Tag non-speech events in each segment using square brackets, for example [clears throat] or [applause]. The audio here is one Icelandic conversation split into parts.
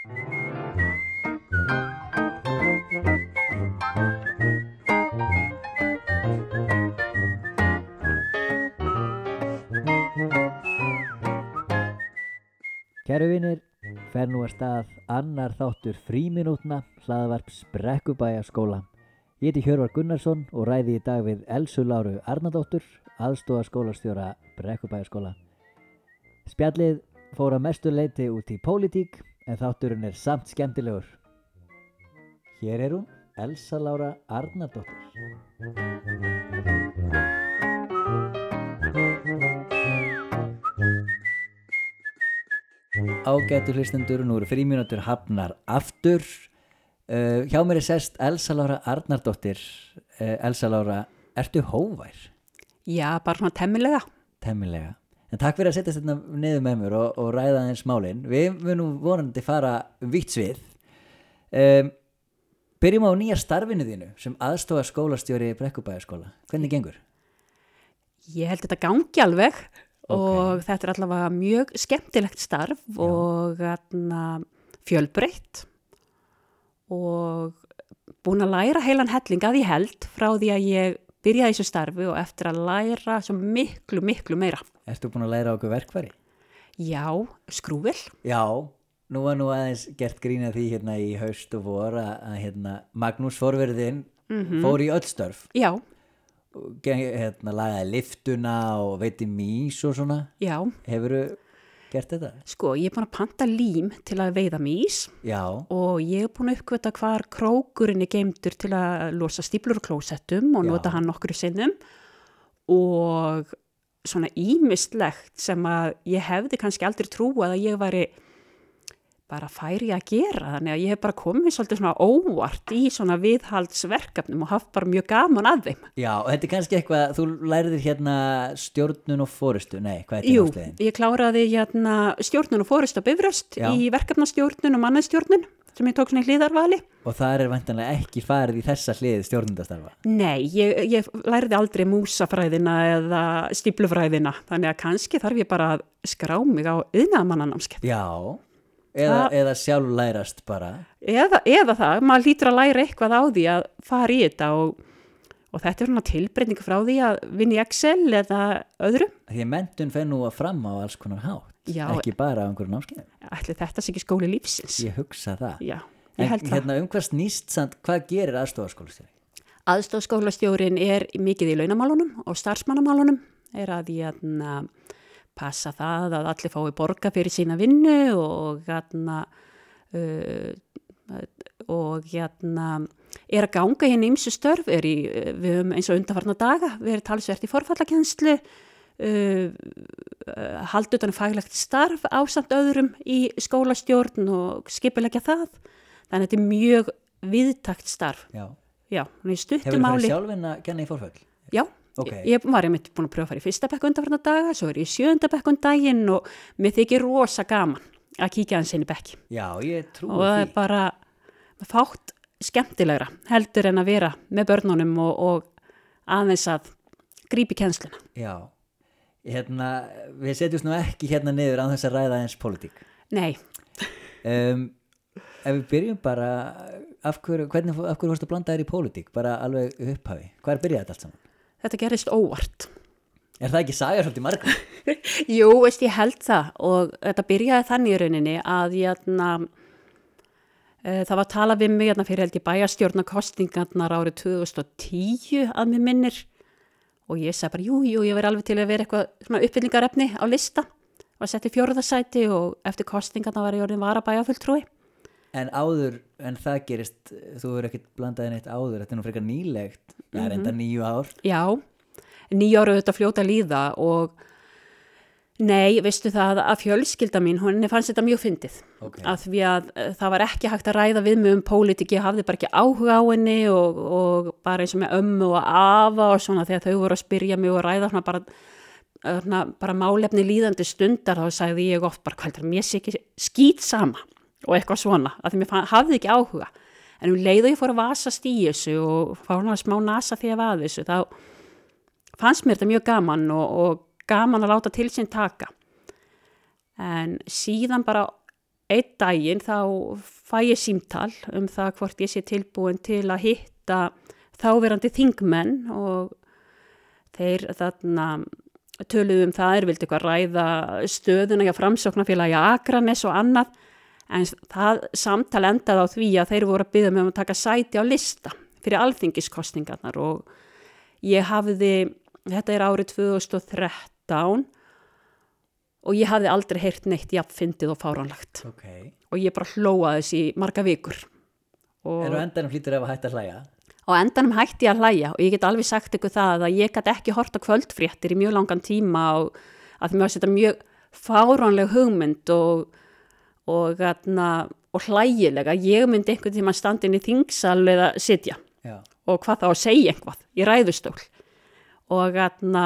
Kæru vinir, fer nú að stað annar þáttur fríminútna hlaðvarp Sprekkubæjaskóla. Ég heiti Hjörvar Gunnarsson og ræði í dag við Elsu Láru Arnardóttur, aðstofa skólastjóra Brekkubæjaskóla. Spjallið fór að mestu leiti út í pólitík en þátturinn er samt skemmtilegur. Hér er hún, Elsa Lára Arnardóttir. Ágætu hlustendur, nú eru fríminútur hafnar aftur. Uh, hjá mér er sest Elsa Lára Arnardóttir. Uh, Elsa Lára, ertu hóvær? Já, bara svona temmilega. Temmilega. En takk fyrir að setja þetta niður með mér og, og ræða eins málinn. Við munum vonandi fara um vitt svið. Um, byrjum á nýja starfinu þínu sem aðstofa skólastjóri Brekkubæjaskóla. Hvernig gengur? Ég held þetta gangi alveg og þetta er allavega mjög skemmtilegt starf Já. og fjölbreytt og búin að læra heilan helling að ég held frá því að ég byrjaði í þessu starfi og eftir að læra svo miklu, miklu meira. Ertu búin að læra okkur verkvari? Já, skrúvel. Já, nú var nú aðeins gert grína því hérna í haust og vor að, hérna, Magnús forverðin fór í öll störf Já, hérna, lagaði liftuna og veiti mís og svona já. hefurðu gert þetta? Sko, ég er búin að panta lím til að veiða mís Já, og ég er búin að uppkvita hvar krókurinn er geimdur til að losa stíplur og klósettum og Já. nota hann nokkru sinnum og svona ímislegt sem að ég hefði kannski aldrei trúað að ég væri bara færi að gera þannig að ég hef bara komið svolítið svona óvart í svona viðhaldsverkefnum og haft bara mjög gaman að þeim. já, og þetta er kannski eitthvað, þú læriðir hérna stjórnun og fórustu, nei, hvað er Jú, þetta náttúrulega? ég kláraði hérna stjórnun og fórist á bifröst í verkefnastjórnun og mannastjórnun sem ég tók svona í hlýðarvali. Og það er vantanlega ekki farið í þessa hlið stjórnundastarfa. Nei, ég, ég lærði aldrei músafræðina eða stíplufræðina, þannig að kannski þarf ég bara að skrá mig á yðnaðamannanámskeið. Já, eða, eða sjálf lærast bara. Eða, eða það, maður lítur að læra eitthvað á því að fara í þetta og, og þetta er svona tilbreyting frá því að vinna í Excel eða öðru. Því að mentun fer nú að fram á alls konar hátt, Já. ekki bara á einhverjum námskeiðum. Ætli þetta sé ekki skóli lífsins. Ég hugsa það. Já, En ég það. hérna um hvað snýst samt, hvað gerir aðstofaskólastjóri? Aðstofskólastjórin er mikið í launamálunum og starfsmannamálunum, er að ég hérna, passa það að allir fái borga fyrir sína vinnu og hérna, uh, og hérna, er að ganga hérna ímsu störf, er í, við höfum eins og undarfarna daga, við erum talsvert í forfallakenslu, uh, uh, haldi utan um faglegt starf ásamt öðrum í skólastjórn og skipilegja það, þannig að þetta er mjög viðtakt starf. Já. Já, er Hefur máli. sjálfinn að kenna í forföll? Já, Ok. ég, var einmitt búin að pröfa að fara í fyrsta bekk undanfarnar daga, svo er ég í sjöunda bekk um daginn og mér þykir rosa gaman að kíkja hans inn í bekki. Já, ég trúi Og það er því. bara fátt skemmtilegra heldur en að vera með börnunum og, og aðeins að grípi kjensluna. Já. Hérna, við setjumst nú ekki hérna niður á þess að ræða eins pólitík. Nei, Um, ef við byrjum bara, af hverju, hvernig, af hverju fórstu að blanda þér í pólitík? Bara alveg upphafi. Hvað er byrjað þetta allt saman? Þetta gerist óvart. Er það ekki saga svolítið margur? [laughs] Jú, veist, ég held það og þetta byrjaði þannig í rauninni að ég atna, uh, það var að tala við mig atna, fyrir held ég bæjastjórnarkostingarnar árið 2010 að mér minnir og ég sagði bara, jú, jú, ég verði alveg til að vera eitthvað svona uppbyggingarefni á lista var sett í fjóruðasæti og eftir kostingarna var ég orðin varabæjafulltrúi. En áður, en það gerist, þú verður ekkert blandaði neitt áður, þetta er nú frekar nýlegt, það er enda nýju ár. Já, nýjára auðvitað fljóta líða og nei, veistu það að fjölskylda mín, hún fannst þetta mjög fyndið. Ok. Að því að eh, það var ekki hægt að ræða við mig um pólitík, ég hafði bara ekki áhuga á henni og, og bara eins og með ömmu og afa og svona þegar þau voru að spyrja mig og ræða svona bara, svona bara málefni líðandi stundar þá sagði ég oft bara hvað er það, mér sé ekki skýt sama og eitthvað svona, að því mér hafði ekki áhuga. En um leið og ég fór að vasast í þessu og fá hana smá nasa því að vaða þessu, þá fannst mér þetta mjög gaman og, og gaman að láta til sín taka. En síðan bara einn daginn þá fæ ég símtal um það hvort ég sé tilbúin til að hitta þáverandi þingmenn og þeir þarna töluðum um það er vildi eitthvað ræða stöðuna hjá framsóknarfélagi Akranes og annað en það samtal endaði á því að þeir voru að byggja með um að taka sæti á lista fyrir alþingiskostningarnar og ég hafiði, þetta er árið 2013 og ég hafði aldrei heyrt neitt jafnfyndið og fáránlagt okay. og ég bara hlóaði þessi marga vikur. En á endanum flýtur ef að hætta að hlæja? á endanum hætti ég að hlæja og ég get alveg sagt ykkur það að ég gæti ekki horta kvöldfréttir í mjög langan tíma og að mér var þetta mjög fáránleg hugmynd og, og, atna, og hlægilega ég myndi einhvern tíma standin í þingsal eða sitja Já, og hvað þá að segja einhvað í ræðustól. Og, atna,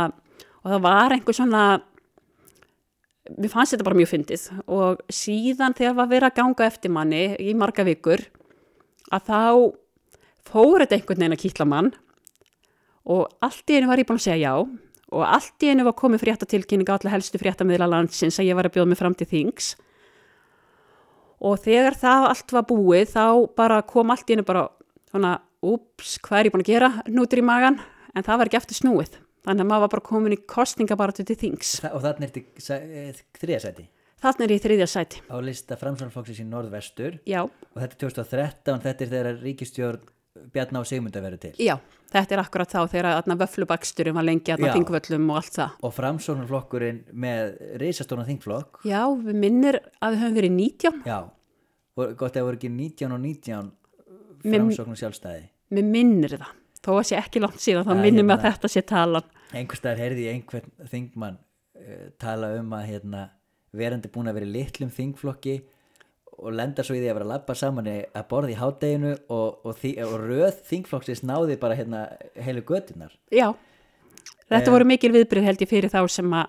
og það var einhver svona mér fannst þetta bara mjög fyndið. Og síðan þegar var verið að ganga eftir manni í marga vikur að þá fór þetta einhvern veginn að kýtla mann og allt í einu var ég búin að segja já og allt í einu var komið fréttatilkynning á alla helstu fréttamiðla landsins að ég var að bjóða mig fram til þings og þegar það allt var búið þá bara kom allt í einu bara svona, ups, hvað er ég búin að gera? Nútur í magan, en það var ekki eftir snúið. Þannig að maður var bara komin í kostningabaratu til þings. Og þannig er þetta þriðasæti Þannig er í þriðja sæti. á lista framsvonarflokksins í norðvestur. Já, og þetta er 2013, þetta er þegar ríkistjórn Bjarná og Sigmunda verður til já, þetta er akkurat þá þegar að vöflubaksturinn var lengi að þingvöllum og allt það. og framsvonarflokkurinn með reisastóna þingflokk Já, við minnir að við höfum verið 19. já, gott að það voru ekki 19 og 19 Mér- framsókn og sjálfstæði Mér minnir það. Þó að sé ekki langt síðan, þá minnir mig að hérna. þetta sé talan. staðar heyrði einhvern þingmann uh, tala um að hérna, verandi búin að vera í litlum þingflokki og lenda svo í því að vera að labba saman að borða í hádeginu og, og, þi- og röð þingflokksins náði bara hérna heilu götunar Já, þetta Eh. voru mikil viðbrið held ég fyrir þá sem að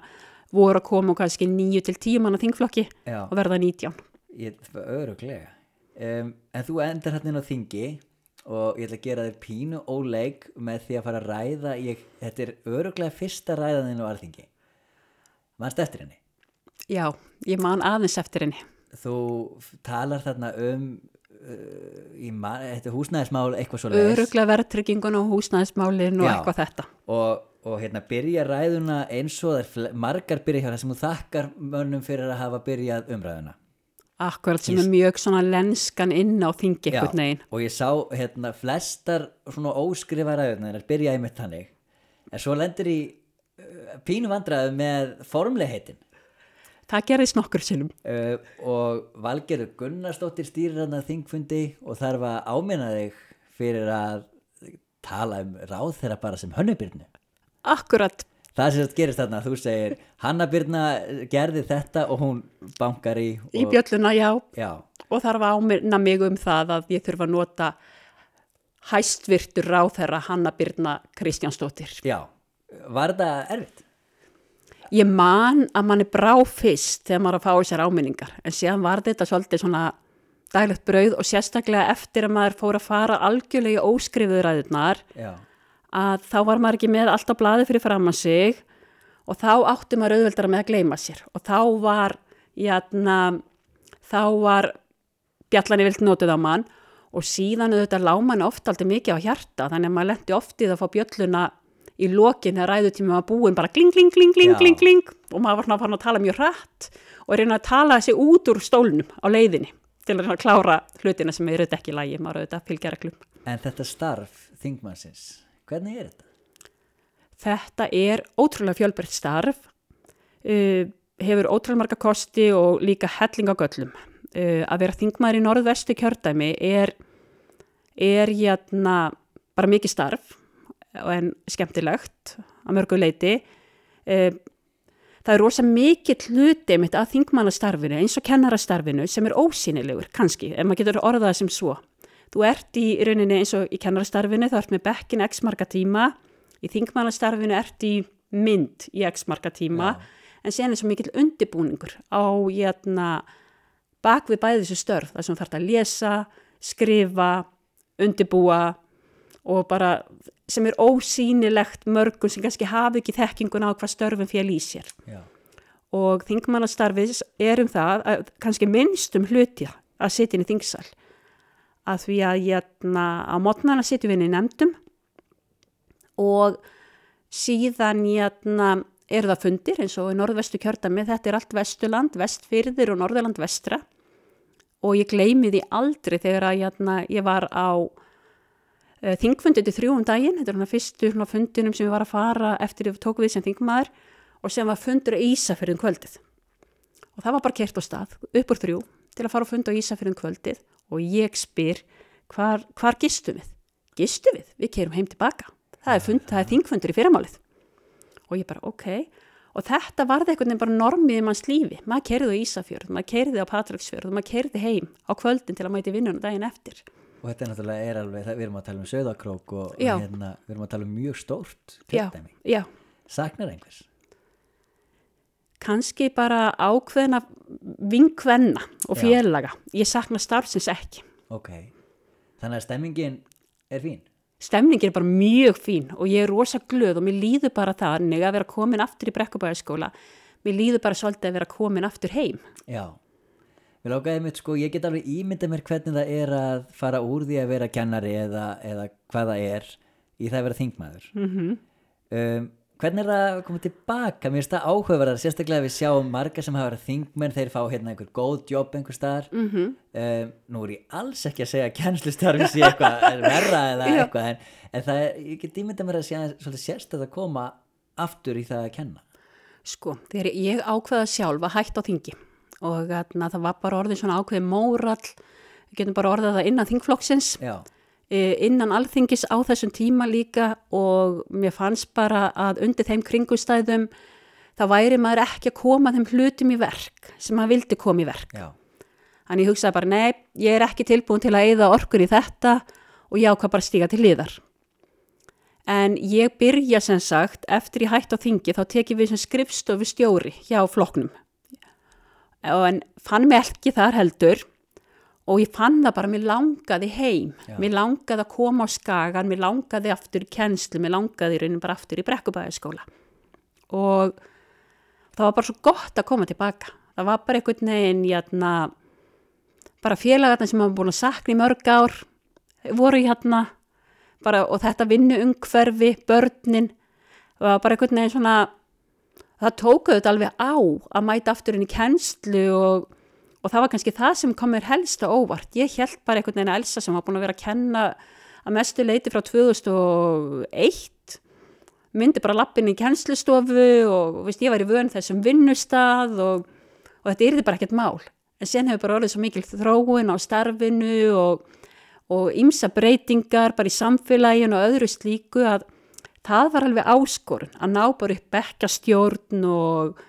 voru að koma og kannski 9 til 10 manna þingflokki já, og verða 19. ég, öruglega um, en þú endar hérna á þingi og ég ætla að gera þér pínu óleik með því að fara að ræða ég, þetta er öruglega fyrsta ræðan þinn á alþingi mannst eftir henni Já, ég man aðeins eftir henni. Þú talar þarna um uh, man, þetta húsnæðismál eitthvað svo leis Öruglega verðtryggingun og húsnæðismálin og Já. eitthvað þetta. og, og hérna byrja ræðuna eins og það er margar byrja hjá það sem þú þakkar mönnum fyrir að hafa byrjað umræðuna Akkurat sem er mjög svona lenskan inn á þingi einhvern veginn. og ég sá hérna flestar svona óskrifa ræðuna þar byrja einmitt þannig en svo lendir í uh, pínu vandræðu með formlegheitin Það gerðist nokkur sinnum. uh, og Valgerður Gunnarsdóttir stýrir hann að þingfundi og þarf að áminna þig fyrir að tala um ráð þeirra bara sem hönnubyrnu Akkurat, það sem þetta gerist þarna, þú segir Hanna Byrna gerði þetta og hún bankar í og, í bjölluna, já, já, og þarf að áminna mig um það að ég þurfa að nota hæstvirtur ráðherra Hanna Birna Kristjánsdóttir. já var þetta erfitt? Ég man að manni brá fyrst þegar maður er að fá þessar áminningar, en síðan var þetta svolítið svona daglegt brauð og sérstaklega eftir að maður fór að fara algjörlega í óskrifuður já, að þá var maður ekki með alltaf blaði fyrir fram að sig og þá átti maður auðveldara með að gleyma sér. Og þá var, jæna, þá var bjallan vilt notið á mann og síðan auðvitað láman oft aldrei mikið á hjarta þannig að maður lendi oftið að fá bjölluna í lokin þegar ræðutími var búin bara kling, kling, kling, Já. kling, kling og maður var svona farin að tala mjög hratt og reyna að tala þessi út úr stólnum á leiðinni til að að klára hlutina sem er auðvitað ekki í lægi, maður auðvitað fylgja reglum. en þetta starf þingmannsins, hvernig er þetta? Þetta er ótrúlega fjölbreytt starf, uh, hefur ótrúlega marga kosti og líka helling á göllum. Uh, að vera þingmaður í norðvestu kjördæmi er, er jæna, bara mikið starf en skemmtilegt að mörgu leiti. Uh, það er rosa mikið hluti mitt að þingmannastarfinu eins og kennarastarfinu sem er ósýnilegur kannski, ef maður getur orðað sem svo. Þú ert í rauninni eins og í kennarastarfinu, þá ert með bekkin x marga tíma, í þingmannastarfinu ert í mynd í x marga tíma, en sen er svo mikill undibúningur á jæna, bak við bæði þessu störf, þar sem þú þarf að lesa, skrifa, undibúa og bara sem er ósýnilegt mörgum sem kannski hafi ekki þekkinguna á hvað störfum fél í sér. Já, og þingmannastarfið er um það, að, kannski minnstum hluti að sitja inn í þingsal. Að því að jæna, á mótnana sitjum við inn í nefndum og síðan jæna, er það fundir eins og í norðvestu kjördami, þetta er allt vestuland, vestfyrðir og norðurland vestra. Og ég gleymi því aldrei þegar að jæna, ég var á þingfundið til þrjúum daginn, þetta er svona fyrstu svona fundinum sem ég var að fara eftir ég tók við sem þingmaður og sem var fundur í Ísafjörðin kvöldið og það var bara kert á stað upp úr þrjú til að fara og funda á Ísafjörðin kvöldið og ég spyr hvar, hvar gistum við? Gistum við? Við kerum heim tilbaka. Það er, fund, það er þingfundur í fyrirmálið. Og ég bara, ok. Og þetta varði einhvern veginn bara normið í manns lífi. Maður kerði á Ísafjörð, maður kerði á Patraksfjörð og maður kerði heim á kvöldin til að mæti vinnunum daginn eftir. Og þetta er náttúrulega er alveg, við erum að tala um söðakrók og hérna, við erum að tala um mjög stórt kjöldæmi. Já, já. Saknar einhvers? Kanski bara ákveðna vinkvenna og félaga. Ég sakna starfsins ekki. Ok, þannig að stemmingin er fín? Stemningin er bara mjög fín og ég er rosa glöð og mér líður bara þannig að vera komin aftur í brekkubæðaskóla. Mér líður bara svolítið að vera komin aftur heim. Já, við lákaðum mitt sko, ég get alveg ímyndað mér hvernig það er að fara úr því að vera kennari eða, eða hvað það er í það að vera þingmaður. Mm -hmm. um, Hvernig er það að koma tilbaka? Mér finnst það áhugaverðar, sérstaklega við sjáum marga sem hafa verið þingmenn, þeir fá hérna einhver góð jobb einhver staðar. Mm -hmm. um, nú er ég alls ekki að segja að kennslustarfi sé eitthvað verra eða [laughs] eitthvað, en, en það er, ég get ímynda mér að sé sérstaklega að koma aftur í það að kenna. Sko, þegar ég ákveða sjálf að hætta á þingi og atna, það var bara orðið svona ákveði mórall, við getum bara orðið það innan þingflokksins. Já innan alþingis á þessum tíma líka og mér fannst bara að undir þeim kringustæðum það væri maður ekki að koma þeim hlutum í verk sem maður vildi koma í verk. Já. Þannig ég hugsaði bara, nei, ég er ekki tilbúin til að eða orkur í þetta og ég ákvað bara stíga til liðar. En ég byrja sem sagt, eftir ég hætti á þingi, þá tekið við sem skrifstofu stjóri hjá floknum. En fann mig ekki þar heldur og ég fann það bara, mér langaði heim, Já. mér langaði að koma á skagan, mér langaði aftur í kennslu, mér langaði í rauninu bara aftur í brekkubæðaskóla. Og það var bara svo gott að koma tilbaka. Það var bara einhvern veginn, jæna, bara félagarna sem hafa búin að sakna í mörg ár, voru hérna, og þetta vinnu umhverfi, börnin, það var bara einhvern veginn svona, það tókuðu þetta alveg á að mæta aftur inn í kennslu og og það var kannski það sem kom mér helst á óvart. Ég held bara einhvern veginn að Elsa sem var búin að vera að kenna að mestu leiti frá 2001 myndi bara lappin í kennslustofu og veist, ég var í vön þessum vinnustad og, og þetta yrði bara ekkert mál. En sen hefur bara orðið svo mikil þróun á starfinu og, ymsa breytingar bara í samfélaginu og öðru slíku að það var alveg áskorun að ná bara upp bekkastjórn og,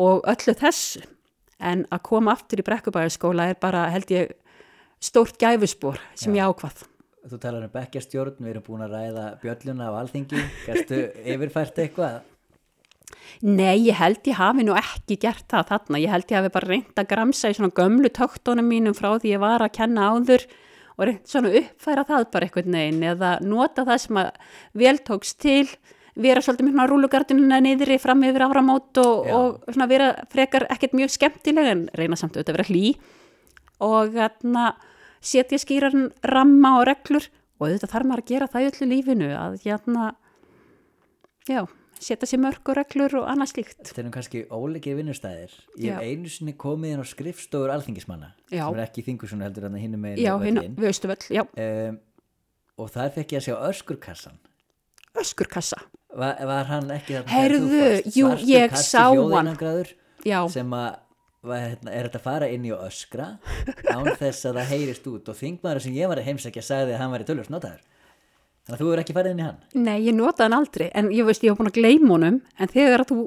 og öllu þessu en að koma aftur í brekkubæðaskóla er bara held ég stórt gæfuspor sem Já. ég ákvað. Þú talar um bekkjastjórn, við erum búin að ræða bjölluna á alþingi, gæstu [laughs] yfirfært eitthvað? Nei, ég held ég hafi nú ekki gert það þarna, ég held ég hafi bara reynd að gramsa í svona gömlu töktónum mínum frá því ég var að kenna áður og reynd svona uppfæra það bara einhvern veginn eða nota það sem að vel tóks til vera svolítið með rúlugardinuna niðri fram yfir áramót og, og svona vera frekar ekkert mjög skemmtileg en reyna samt auðvitað að vera hlý. Og þarna setja skýran ramma og reglur og auðvitað þarf maður að gera það í öllu lífinu að hérna já, setja sér mörg og reglur og annað slíkt Þetta eru kannski óleikir vinnustæðir. Ég hef einu sinni komið inn á skrifstofur alþingismanna, Já. sem er ekki þingusunni heldur en það hinnum meginn. já, völlinn. við Östuvöll, já, Um, og þar fekk ég að sjá öskurkassan. öskurkassa Var, var hann ekki þarna fórst? jú, ég sá hann. sem að var, hérna, er þetta að fara inn í öskra [laughs] án þess að það heyrist út og þingmaður sem ég var að heimsækja sagði að hann væri tölvöld notaður þannig að þú er ekki farið inn í hann? Nei, ég notaði hann aldrei en ég veist, ég var búin að gleyma honum en þegar að þú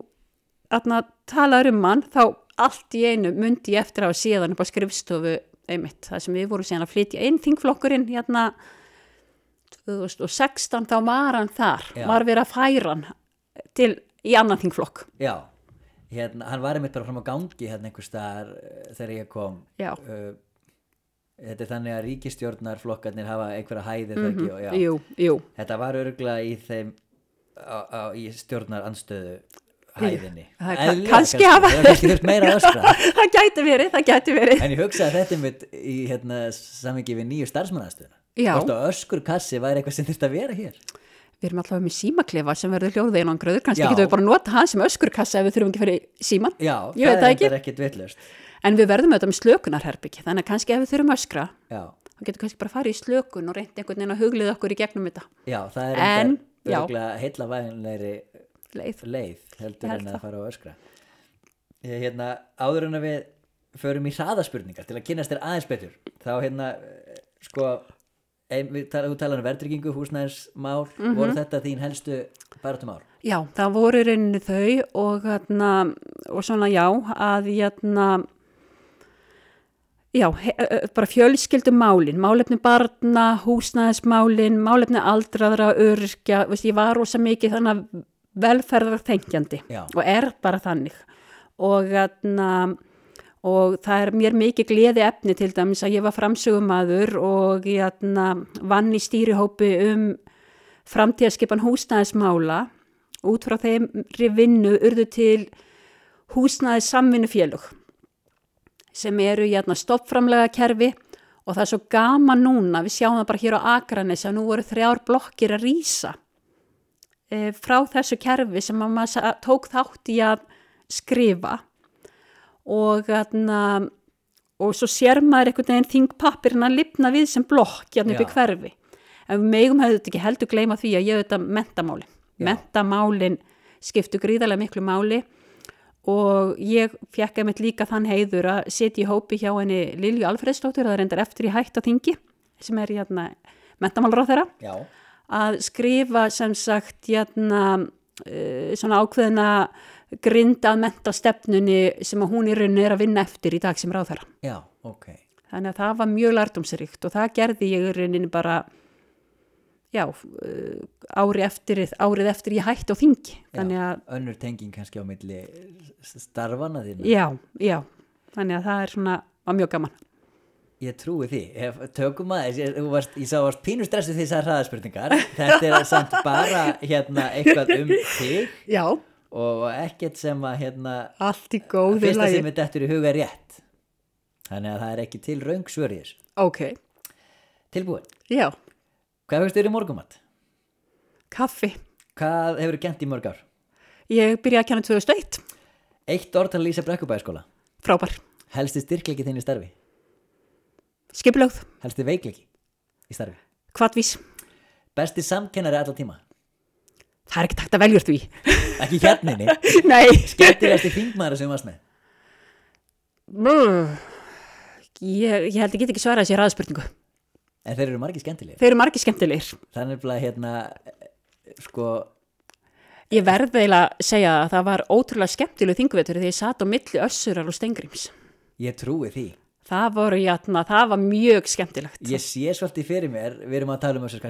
atna, talaður um hann, þá allt í einu myndi ég eftir að hafa síðan upp á skrifstofu einmitt, það sem við vorum síðan að flytja inn þingflokkurinn hérna 2016 þá var hann þar, Já. var verið að færa hann til í annan þingflokk. Já, hérna, hann var einmitt bara fram á gangi hérna einhver staðar uh, þegar ég kom. Já, uh, þetta er þannig að ríkistjórnarflokkarnir hafa einhverja hæði mm ekki og já, Mhm. jú, jú. Þetta var örgla í þeim á, á, í stjórnar anstöðu hæðinni. Það ka- kannski hafa- það [laughs] það gæti verið, það gæti verið. en ég hugsa að þetta mitt í hérna, samingi við nýju starfsmannastöðuna. Hvort að öskur kassi væri eitthvað sem að vera hér Við erum alltaf með símaklefa sem verður hljóðið einangröður, kannski Já. getum við bara nota hann sem öskurkassa ef við þurfum ekki að fyrir síman. já, Ég það er ekki. þetta ekkit vitlaust En við verðum auðvitað með slökunarherbyggi, þannig að kannski ef við þurfum öskra, já, þá getum við kannski bara að fara í slökun og reyndi einhvern veginn að huglið okkur í gegnum þetta já, það er já. heilla væginleiri leið. leið heldur en að fara á öskra ég, hérna, áður en að við förum í hraðaspurningar til að kynast þér aðeins betur þá hérna eh, sko við tala, þú talar um verðryggingu, húsnæðismál Mhm. voru þetta þín helstu baratumál Já, það voru rauninni þau og, hérna, og svona já að hérna, já, he, bara fjölskyldum málin, málefni barna, húsnæðismálin, málefni aldraðra, örkja, veist, ég var rosa mikið þannig að velferðar þengjandi Já. og er bara þannig og hérna, og það er mér mikið gleði efni til dæmis að ég var framsögumadur og ég hérna, vann í stýrihópi um framtíðarskipan húsnæðismála. Út frá þeim vinnu urðu til húsnæðis samvinnufélug sem eru hérna, stoppframlega kerfi og það er svo gaman núna, við sjáum það bara hér á Akranes að nú voru þrjár blokkir að rýsa e, frá þessu kerfi sem að maður tók þátt í að skrifa og hérna og svo sér maður einhvern veginn þingpappirinn að lifna við sem blokk hérna upp í hverfi. En megum hefðu þetta ekki heldur gleyma því að ég þetta mentamálin Já. mentamálin skiptu gríðarlega miklu máli og ég fekk einmitt líka þann heiður að sitja í hópi hjá henni Lilju Alfredsdóttur, það reyndar eftir í hætt á þingi sem er hérna mentamálráð þeirra já, að skrifa sem sagt hérna, uh, svona ákveðina grindað mentastefnunni sem að hún í rauninni er að vinna eftir í dag sem ráð þeirra. já, ok. Þannig að það var mjög lærdomsrikt og það gerði ég í rauninni bara já, uh, ári eftir, árið eftir ég hætti á þingi. Að, önnur tenging kannski á milli starfana þína. Já, já, þannig að það er svona, var mjög gaman. Ég trúi því, ef tökum að ég, varst, ég sá varst pínu stressu því þessar hraðaspurningar. Þetta er samt bara hérna eitthvað um þig. Já, og ekkert sem að hérna allt í góðu fyrsta lagi. sem er dettur í huga er rétt þannig að það er ekki til raung svör í þessu Ok, tilbúin, já, hvað hefur styrir morgumat? kaffi. Hvað hefur gent í mörg ár? Ég byrjaði að kenna 2001, Eitt orð til að lýsa brekkubæðskóla frábær. helsti styrkleiki þinn í starfi Skipilögð, helsti veikleiki í starfi kvatvís. besti samkennari allar tíma Það er ekki takt að velja úr því. ekki hérninni, [laughs] Nei. skemmtilegasti þingmaður sem varst með. Ég, ég held ég get ekki svarað þessi ræðspurningu. en þeir eru margir skemmtilegir Þeir eru margir skemmtilegir. er nefnilega hérna sko, Ég verð eiginlega að segja að það var ótrúlega skemmtileg þingvetur þegar ég satt á milli össurar og stengrims. ég trúi því Það voru játna, það var mjög skemmtilegt. ég sé svolítið fyrir mér við erum að tala um Össur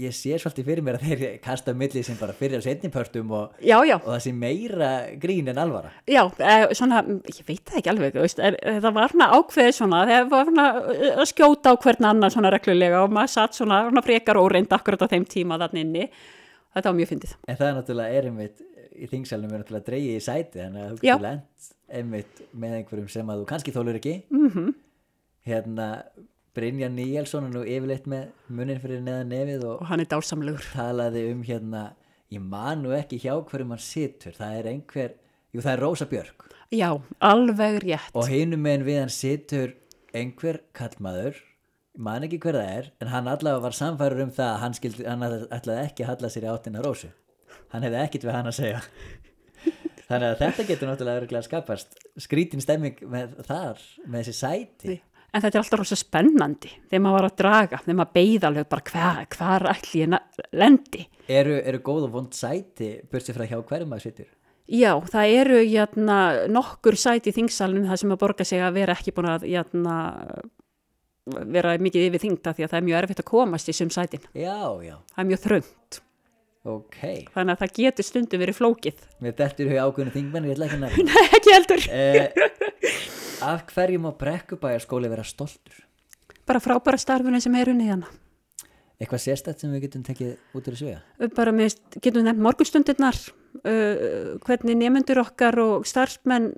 ég sé svolítið fyrir mér að þeir kasta á milli sem bara fyrir á setnipörtum og, og það sé meira grín en alvara já, eh, svona, ég veit það ekki alveg, veist, er, eh, það var svona ákveðið svona, það var svona eh, að skjóta á hvern annan svona reglulega og maður satt svona, svona frekar óreind akkurat á þeim tíma þannig inni. Þetta var mjög fyndið. en það er náttúrulega er einmitt í þingsalunum er náttúrulega dreigið í sæti þannig að þú lent einmitt með einhverjum sem að þú kannski þólur ekki Mm Mhm. hérna Brynja Níelsson er nú yfirleitt með munin fyrir neðan nefið og Og hann er dásamlegur. talaði um hérna ég man nú ekki hjá hverjum hann situr það er einhver, jú það er Rósa Björk Já, alveg rétt. og hinum meginn við hann situr einhver kallmaður man ekki hver það er en hann allavega var samfærur um það að hann, skildi, hann ætlaði ekki að halla sér í áttina Rósu hann hefði ekkit við hann að segja þannig að þetta getur náttúrulega skapast skrítin stemming með þar með þessi sæti En þetta er alltaf rosa spennandi þegar maður var að draga, þegar maður beigð alveg bara hvar, hvar ætli ég na- lendi. eru, eru góð og vond sæti bursið frá hjá hverjum maður situr Já, það eru jæna, nokkur sæti í þingsalunum það sem að borga sig að vera ekki búin að jæna, vera mikið yfir þingta því að það er mjög erfitt að komast í sum sætin. já, já, Það er mjög þröngt. ok Þannig að það getur stundum verið flókið. mér dettur hjá ákveðinu þingmenn ég ætla ekki að nefna [laughs] Nei, ekki heldur. eh, [laughs] af hverju má brekkubæjarskóli vera stoltur Bara frábæra starfinu sem er unnið hana. Eitthvað sérstætt sem við getum tekið út úr þessu vega? bara með, getum við nefnt morgunstundirnar uh, hvernig nefnendur okkar og starfsmenn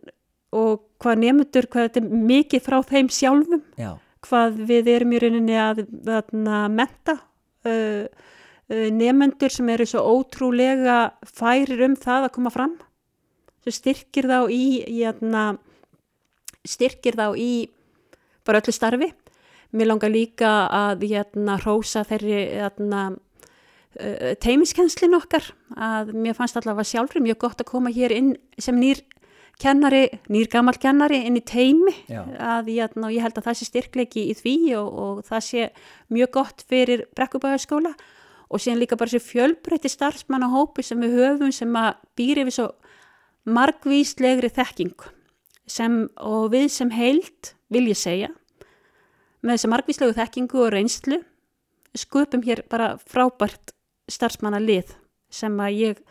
og hvað nefnendur, hvað þetta er mikið frá þeim sjálfum, Já, hvað við erum í rauninni að, að menta uh, uh, nefnendur sem eru svo ótrúlega færir um það að koma fram sem styrkir þá í, í atna, styrkir þá í bara öllu starfi. Mér langar líka að hérna hrósa þeirri hérna, uh, teimiskenslin okkar. Að mér fannst allavega sjálfur mjög gott að koma hér inn sem nýr kennari, nýr gammal kennari inn í teimi Já. að hérna, og ég held að það sé styrkleiki í því og, og það sé mjög gott fyrir brekkubæðarskóla og síðan líka bara þessi fjölbreytti starfsmann á hópi sem við höfum sem að býri við svo margvíslegri þekking sem, og við sem heild vil ég segja með þessa margvíslegu þekkingu og reynslu skupum hér bara frábært starfsmanna lið sem að ég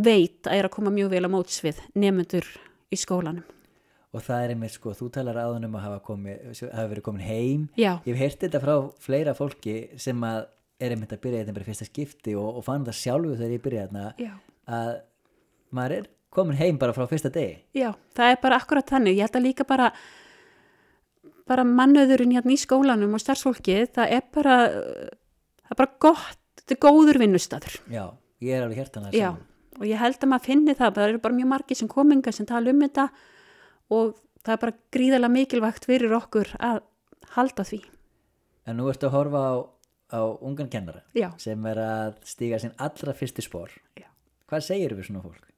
veit að er að koma mjög vel á móts við nefnendur í skólanum. og það er einmitt sko, þú talar áðan um að hafa, komi, hafa verið komin heim. Já, Ég hef heyrt þetta frá fleira fólki sem að er einmitt að byrja þetta bara fyrsta skipti og, og fann það sjálfu þegar ég byrja þarna að maður er komin heim bara frá fyrsta degi já, það er bara akkurat þannig. Ég held að líka bara, bara mannöðurinn hérna í skólanum og starfsfólkið, það er bara, það er bara gott, þetta er góður vinnustadur. Já, ég er alveg hértan að Já, og ég held að maður finni það, það eru bara mjög margir sem kominga sem tala um þetta og það er bara gríðarlega mikilvægt fyrir okkur að halda því. En nú ertu að horfa á, á ungan kennara Já, sem er að stíga sinn allra fyrsti spór Já. Hvað segir við svona fólk?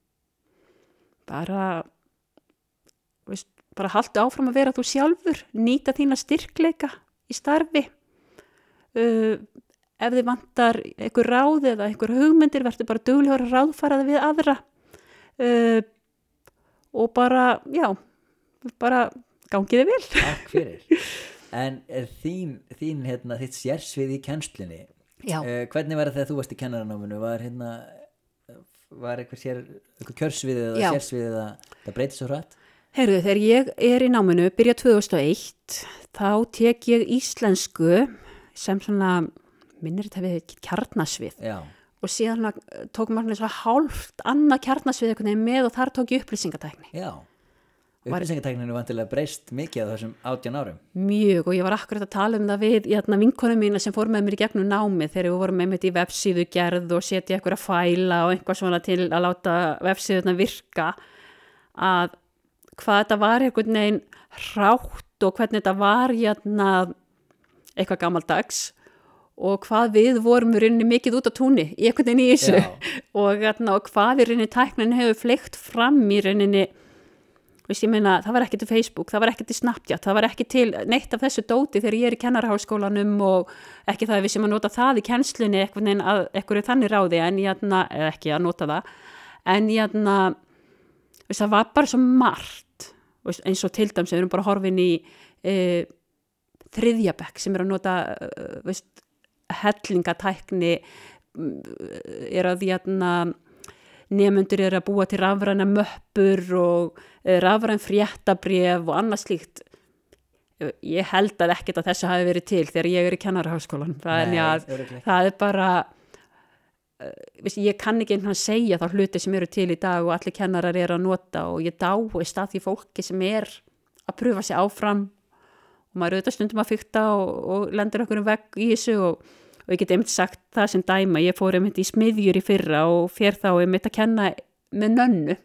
Bara, veist, bara haldu áfram að vera þú sjálfur, nýta þína styrkleika í starfi. Uh, ef þið vantar einhver ráð eða einhver hugmyndir, verður bara duglegur að ráðfaraði við aðra. Uh, og bara, já, bara gangiði vel. Takk fyrir [laughs] En er þín, þín hérna, þitt sérsvið í kennslunni Já. uh, hvernig var það þegar þú varst í kennaranáminu var hérna var eitthvað, sér, eitthvað kjörsvið eða Já. sérsvið eða það breytið svo hrætt Heyrðu, þegar ég er í náminu, byrja 2001, þá tek ég íslensku sem svona, minnir þetta við ekki kjarnasvið Já, og síðan tók maður svona hálft annað kjarnasvið veginn með og þar tók ég upplýsingatækni. já Upplýsingatækninu vantilega breyst mikið á þessum átján árum? Mjög og ég var akkurat að tala um það við hérna, vinkonum mína sem fór með mér í gegnum námi þegar við vorum með mitt í vefsíðu gerð og setja eitthvað að fæla og eitthvað svona til að láta vefsíðuna virka að hvað þetta var einhvern veginn hrátt og hvernig þetta var hérna, eitthvað gammaldags og hvað við vorum í rauninni mikið út á túnni í einhvern veginn í þessu. [laughs] Og, hérna, og hvað í rauninni tæknin hefur fleikt fram í rauninni Veist, ég meina, það var ekki til Facebook, það var ekki til Snapchat, það var ekki til neitt af þessu dóti þegar ég er í kennarháskólanum og ekki það að við sem að nota það í kennslunni eitthvað en að eitthvað er þannig ráði en ég aðna, eða ekki að nota það, en ég aðna, veist, það var bara svo margt, eins og til dæmis við erum bara horfin í e, þriðjabekk sem er að nota, e, hellingatækni, m, er að því aðna, nefnundur eru að búa til rafræna möppur og eh, rafræn fréttabref og annað slíkt. Ég held að ekkert að þessu hafi verið til þegar ég er í kennaraháskólan það, er, það er bara uh, ég kann ekki einhvern veginn að segja þá hluti sem eru til í dag og allir kennarar eru að nota og ég dáist að því fólki sem er að pröfa sig áfram. Og maður auðvitað stundum að fykta og, og lendur okkur um vegg í þessu og, og ég get einmitt sagt það sem dæma ég fór einmitt í smiðjur í fyrra og fér þá einmitt að kenna með nönnu.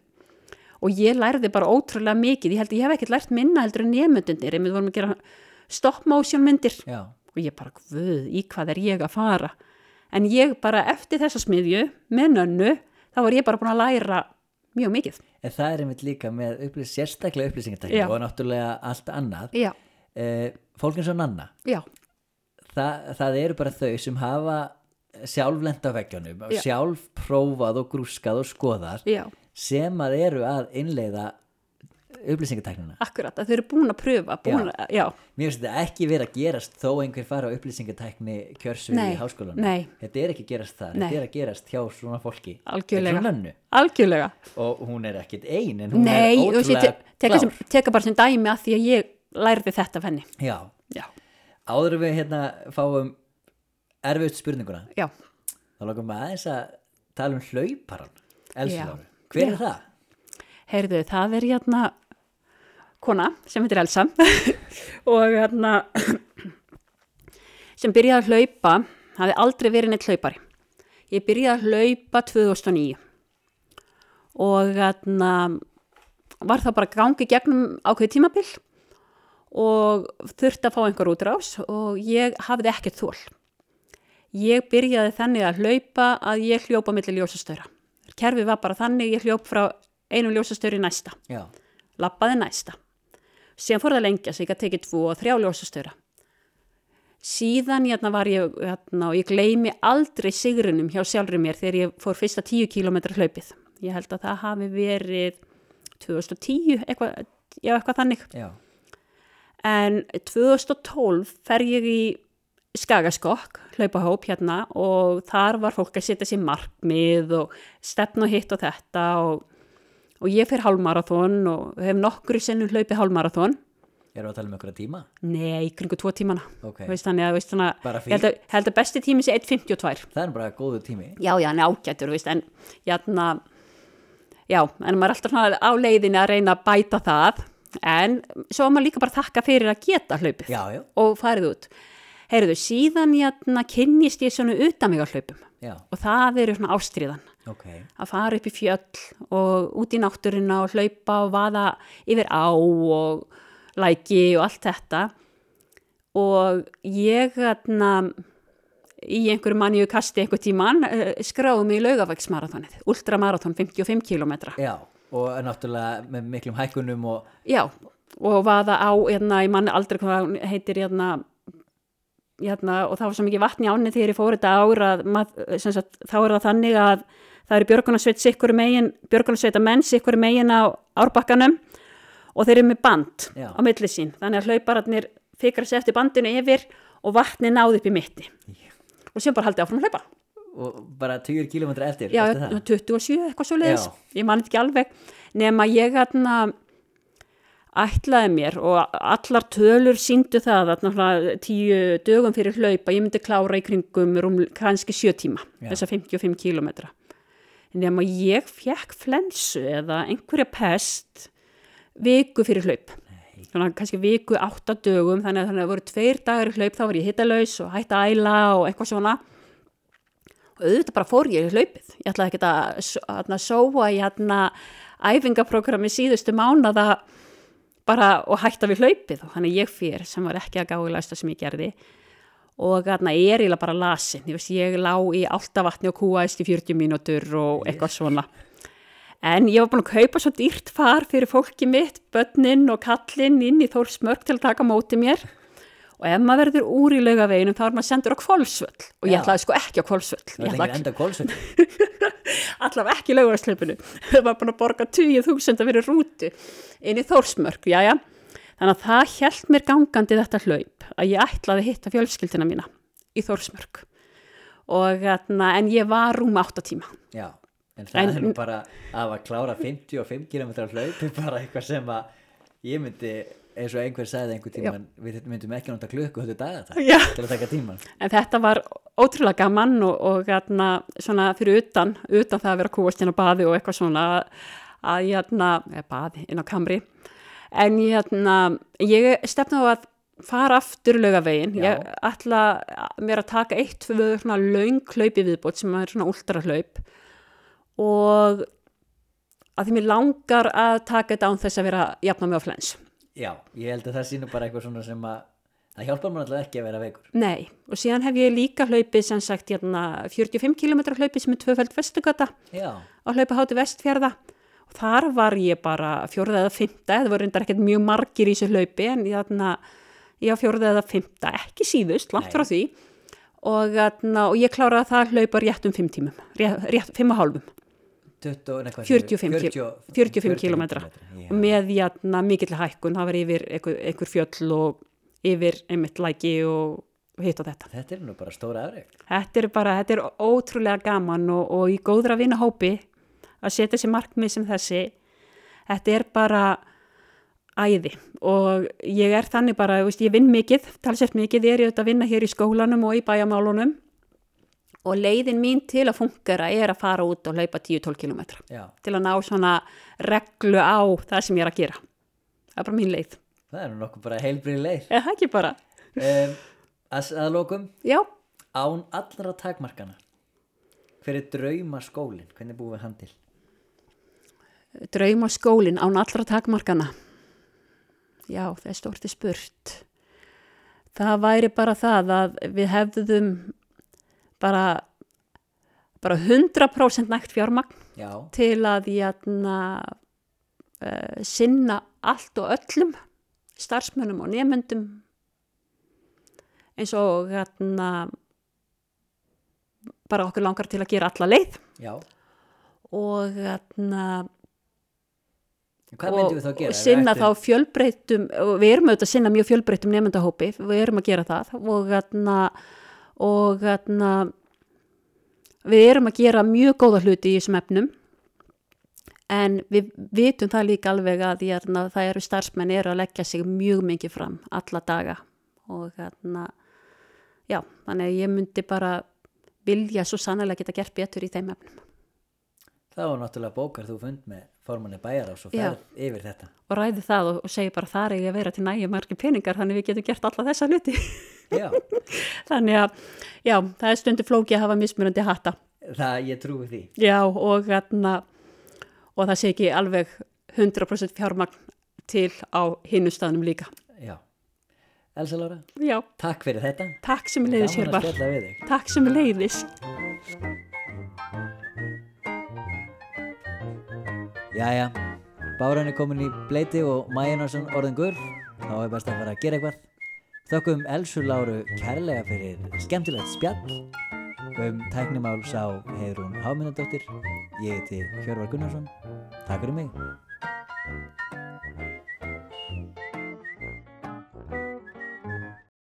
Og ég lærði bara ótrúlega mikið, ég held að ég hef ekkert lært minna heldur en nefnundunir, einmitt vorum að gera stop motion myndir. Já, og ég bara, guð, í hvað er ég að fara? En ég bara eftir þessa smiðju með nönnu, þá var ég bara búin að læra mjög mikið. En það er einmitt líka með upplýs, sérstaklega upplýsingatækni Já. og náttúrulega allt annað. Já, uh, fólk eins og Nanna. Já, það, það eru bara þau sem hafa sjálflenda veggjónum Já. sjálf prófað og grúskað og skoðað já, sem að eru að innleiða upplýsingatæknina. Akkurat að þau eru búin að pröfa, búin að, já, mér finnst þetta ekki verið að gerast þó einhver fara á upplýsingatækni kjörsvið Nei, í háskólanum. nei. þetta er ekki gerast það, Nei. þetta er að gerast hjá svona fólki. Algjörlega. Algjörlega. Og hún er ekkit ein en hún Nei, er ótrúlega klár. sem, teka bara sem dæmi að því að ég lærði þetta af henni. Já, já, áður við hérna fáum erfiðust spurninguna Já, þá langum við aðeins að tala um hlauparan. Láru, hver Já. er það? heyrðu, það er hérna kona sem heitir Elsa [laughs] og hérna [clears throat] sem byrjaði að hlaupa, hafði aldrei verið neitt hlaupari. Ég byrjaði að hlaupa 2009 og hérna var það bara gangi gegnum ákveði tímabil og þurfti að fá einhver útrás og ég hafði ekkert þól. Ég byrjaði þannig að hlaupa að ég hljópa millir ljósastöra. Kerfið var bara þannig, ég hljóp frá einum ljósastöri næsta, Já, lappaði næsta. Síðan fór það lengja, svo ég gæti tekið tvo og þrjá ljósastöra. Síðan hérna var ég, hérna, og ég gleymi aldrei sigrunum hjá sjálfur mér þegar ég fór fyrsta tíu kílómetra hlaupið. Ég held að það hafi verið 2010, eitthvað, já, eitthvað þannig. já, En 2012 fer ég í skagaskokk, hlaupahóp hérna og þar var fólk að setja sér markmið og stefna og hitt og þetta og, og ég fer hálmarathon og hef nokkru sinnum hlaupið hálmarathon. erum við að tala um einhverja tíma? Nei, kringu tvo tímana. Ok, Veist þannig veist þannig ég held að, held að besti tími sé 1.52. það er bara góðu tími Já, já, er ágættur, veist, en hérna, já, en maður er alltaf á leiðinni að reyna að bæta það, en svo var maður líka bara þakka fyrir að geta hlaupið Já, já, og farið út. Heyrðu, síðan hérna kynnist ég svona utan mig á hlaupum já, og það eru svona ástriðan ok. Að fara upp í fjöll og út í náttúruna og hlaupa og vaða yfir á og læki og allt þetta. Og ég hérna í einhverju manniu kasti einhver tíman uh, skráðum í laugavægsmarathonið, ultramarathon 55 kilometra. Já, og náttúrulega með miklum hækkunum og Já, og vaða á, hérna, ég manni aldrei hvað heitir, hérna, hérna, og það var svo mikið vatni áni þegar ég fór þetta ár að, mað, sem sagt, þá er það þannig að það eru björgunarsveit sikkur megin, björgunarsveita menn sikkur megin á árbakkanum og þeir eru með band Já. á milli sín, þannig að hlaupararnir fikra sér eftir bandinu yfir og vatni náði upp í mitti og sem bara haldið áfram að hlaupa. Og bara 20 km eftir Já, það? 27 eitthvað svo leiðis, ég man ekki alveg nema ég hérna ætlaði mér og allar tölur síndu það að tíu dögum fyrir hlaupa ég myndi klára í kringum kannski sjö tíma, Já. þessa 55 kílometra nema ég fekk flensu eða einhverja pest viku fyrir hlaup. Svona, kannski viku, átta dögum þannig að þannig að það voru tveir dagar í hlaup þá var ég hittalaus og hætti að æla og eitthvað svona auðvitað bara fór ég í hlaupið. Ég ætlaði ekki að, að sóa í hérna æfingaprogrammi síðustu mánada bara og hætta við hlaupið og þannig ég fyrir sem var ekki að gáðilegsta sem ég gerði og ég er eiginlega bara lasin. Ég, veist, ég lá í áltavatni og kúaðist í 40 mínútur og eitthvað svona. En ég var búin að kaupa svo dýrt far fyrir fólki mitt, börnin og kallinn inn í Þórsmörk til að taka móti mér og ef maður verður úr í laugaveginum þá er maður sendur á kvolsvöll og ég Já. ætlaði sko ekki á kvolsvöll. Ég ætlaði engin enda kólsveit [laughs] allavega ekki í laugarslöpunu [laughs] þau var búin að borga 20.000 að vera rútu inn í Þórsmörk, jájá þannig að það hjælt mér gangandi þetta hlaup að ég ætlaði að hitta fjölskyldina mína í Þórsmörk. Og þarna, en ég var rúm 8 tíma. Já, en það En- er nú bara að að klára 55 km hlaup er bara eitthvað sem að ég myndi eins og einhver sagði einhver tíman við myndum ekki nota klukku höfðu daga til að taka tíman en þetta var ótrúlega gaman og, og þarna, svona fyrir utan utan það að vera kúast inn á baði og eitthvað svona að ég hérna, eða baði inn á kamri. En ég hérna ég stefna á að fara aftur laugavegin, Já. ég ætla mér að taka eitt fyrir svona laung hlaupi viðbót sem er svona últra hlaup og að því mér langar að taka þetta án þess að vera jafna mig á flens Já, ég held að það sýnur bara eitthvað svona sem að það hjálpar mér alltaf ekki að vera veikur. Nei, og síðan hef ég líka hlaupið sem sagt hérna, 45 km hlaupi sem er tvöfæld vestugata á hlaupahátti vestfjörða og þar var ég bara fjórða eða fymta, það voru reyndar ekkert mjög margir í þessu hlaupi en ég, þarna, ég var fjórða eða fymta, ekki síðust, langt Nei. frá því. Og, þarna, og ég kláraði það að hlaupa rétt um fimm tímum, rétt, rétt fimm og hálfum 20, nei, hvað 45 segirðu? kíl- 40 45 kílómetra. Já. og með jæna, mikill hækkun, það var yfir einhver, einhver fjöll og yfir einmitt læki og hitt og þetta. Þetta er nú bara stóra afreg Þetta er bara, þetta er ótrúlega gaman og, og í góðra vinna hópi að setja sér markmið sem þessi, þetta er bara æði og ég er þannig bara, þú veist, ég vinn mikið, talsett mikið, ég er ég auðvitað að vinna hér í skólanum og í bæjamálunum og leiðin mín til að fungera er að fara út og hlaupa 10-12 kilometra Já, til að ná svona reglu á það sem ég er að gera. Það er bara mín leið. það er nokkuð bara heilbrið leið. Það ekki bara? Um, að, að lokum, Já, án allra takmarkana, hver er drauma skólinn? Hvernig búum við hann til? drauma skólinn án allra takmarkana. Já, það er stórti spurt. Það væri bara það að við hefðum bara, bara 100% nægt fjármagn Já, til að jæna, uh, sinna allt og öllum starfsmönnum og nefnendum eins og jæna, bara okkur langar til að gera alla leið já. og jæna, Hvað myndum við þá að gera? og sinna þá fjölbreytum og við erum auðvitað að sinna mjög fjölbreytum nefndahópi, við erum að gera það og, gatna, og gatna, við erum að gera mjög góða hluti í þessum efnum en við vitum það líka alveg að gatna, það eru starfsmenn eru að leggja sig mjög mikið fram alla daga og gatna, já, þannig að ég myndi bara vilja svo sannlega geta gert betur í þeim efnum Þá er náttúrulega bókar þú fund með formanni bæjarás og Já. ferð yfir þetta. og ræði það og, og segi bara þar er ég að vera til nægja margir peningar þannig við getum gert alla þessa hluti [laughs] [laughs] þannig að já, það er stundu flóki að hafa mismunandi hatta það ég trúi því. já og þarna og það sé ekki alveg 100% fjármagn til á hinnu staðnum líka Já. Elsa Lára, já, takk fyrir þetta. takk sem leiðis hér var takk sem leiðis Jæja, Báran er komin í bleiti og Majunarsson orðin gur. Þá er best að fara að gera eitthvað. Þökkum Elsu Láru kærlega fyrir skemmtilegt spjall. Um tæknimál sá Heiðrún Háminadóttir. Ég heiti Hjörvar Gunnarsson. Takk fyrir mig.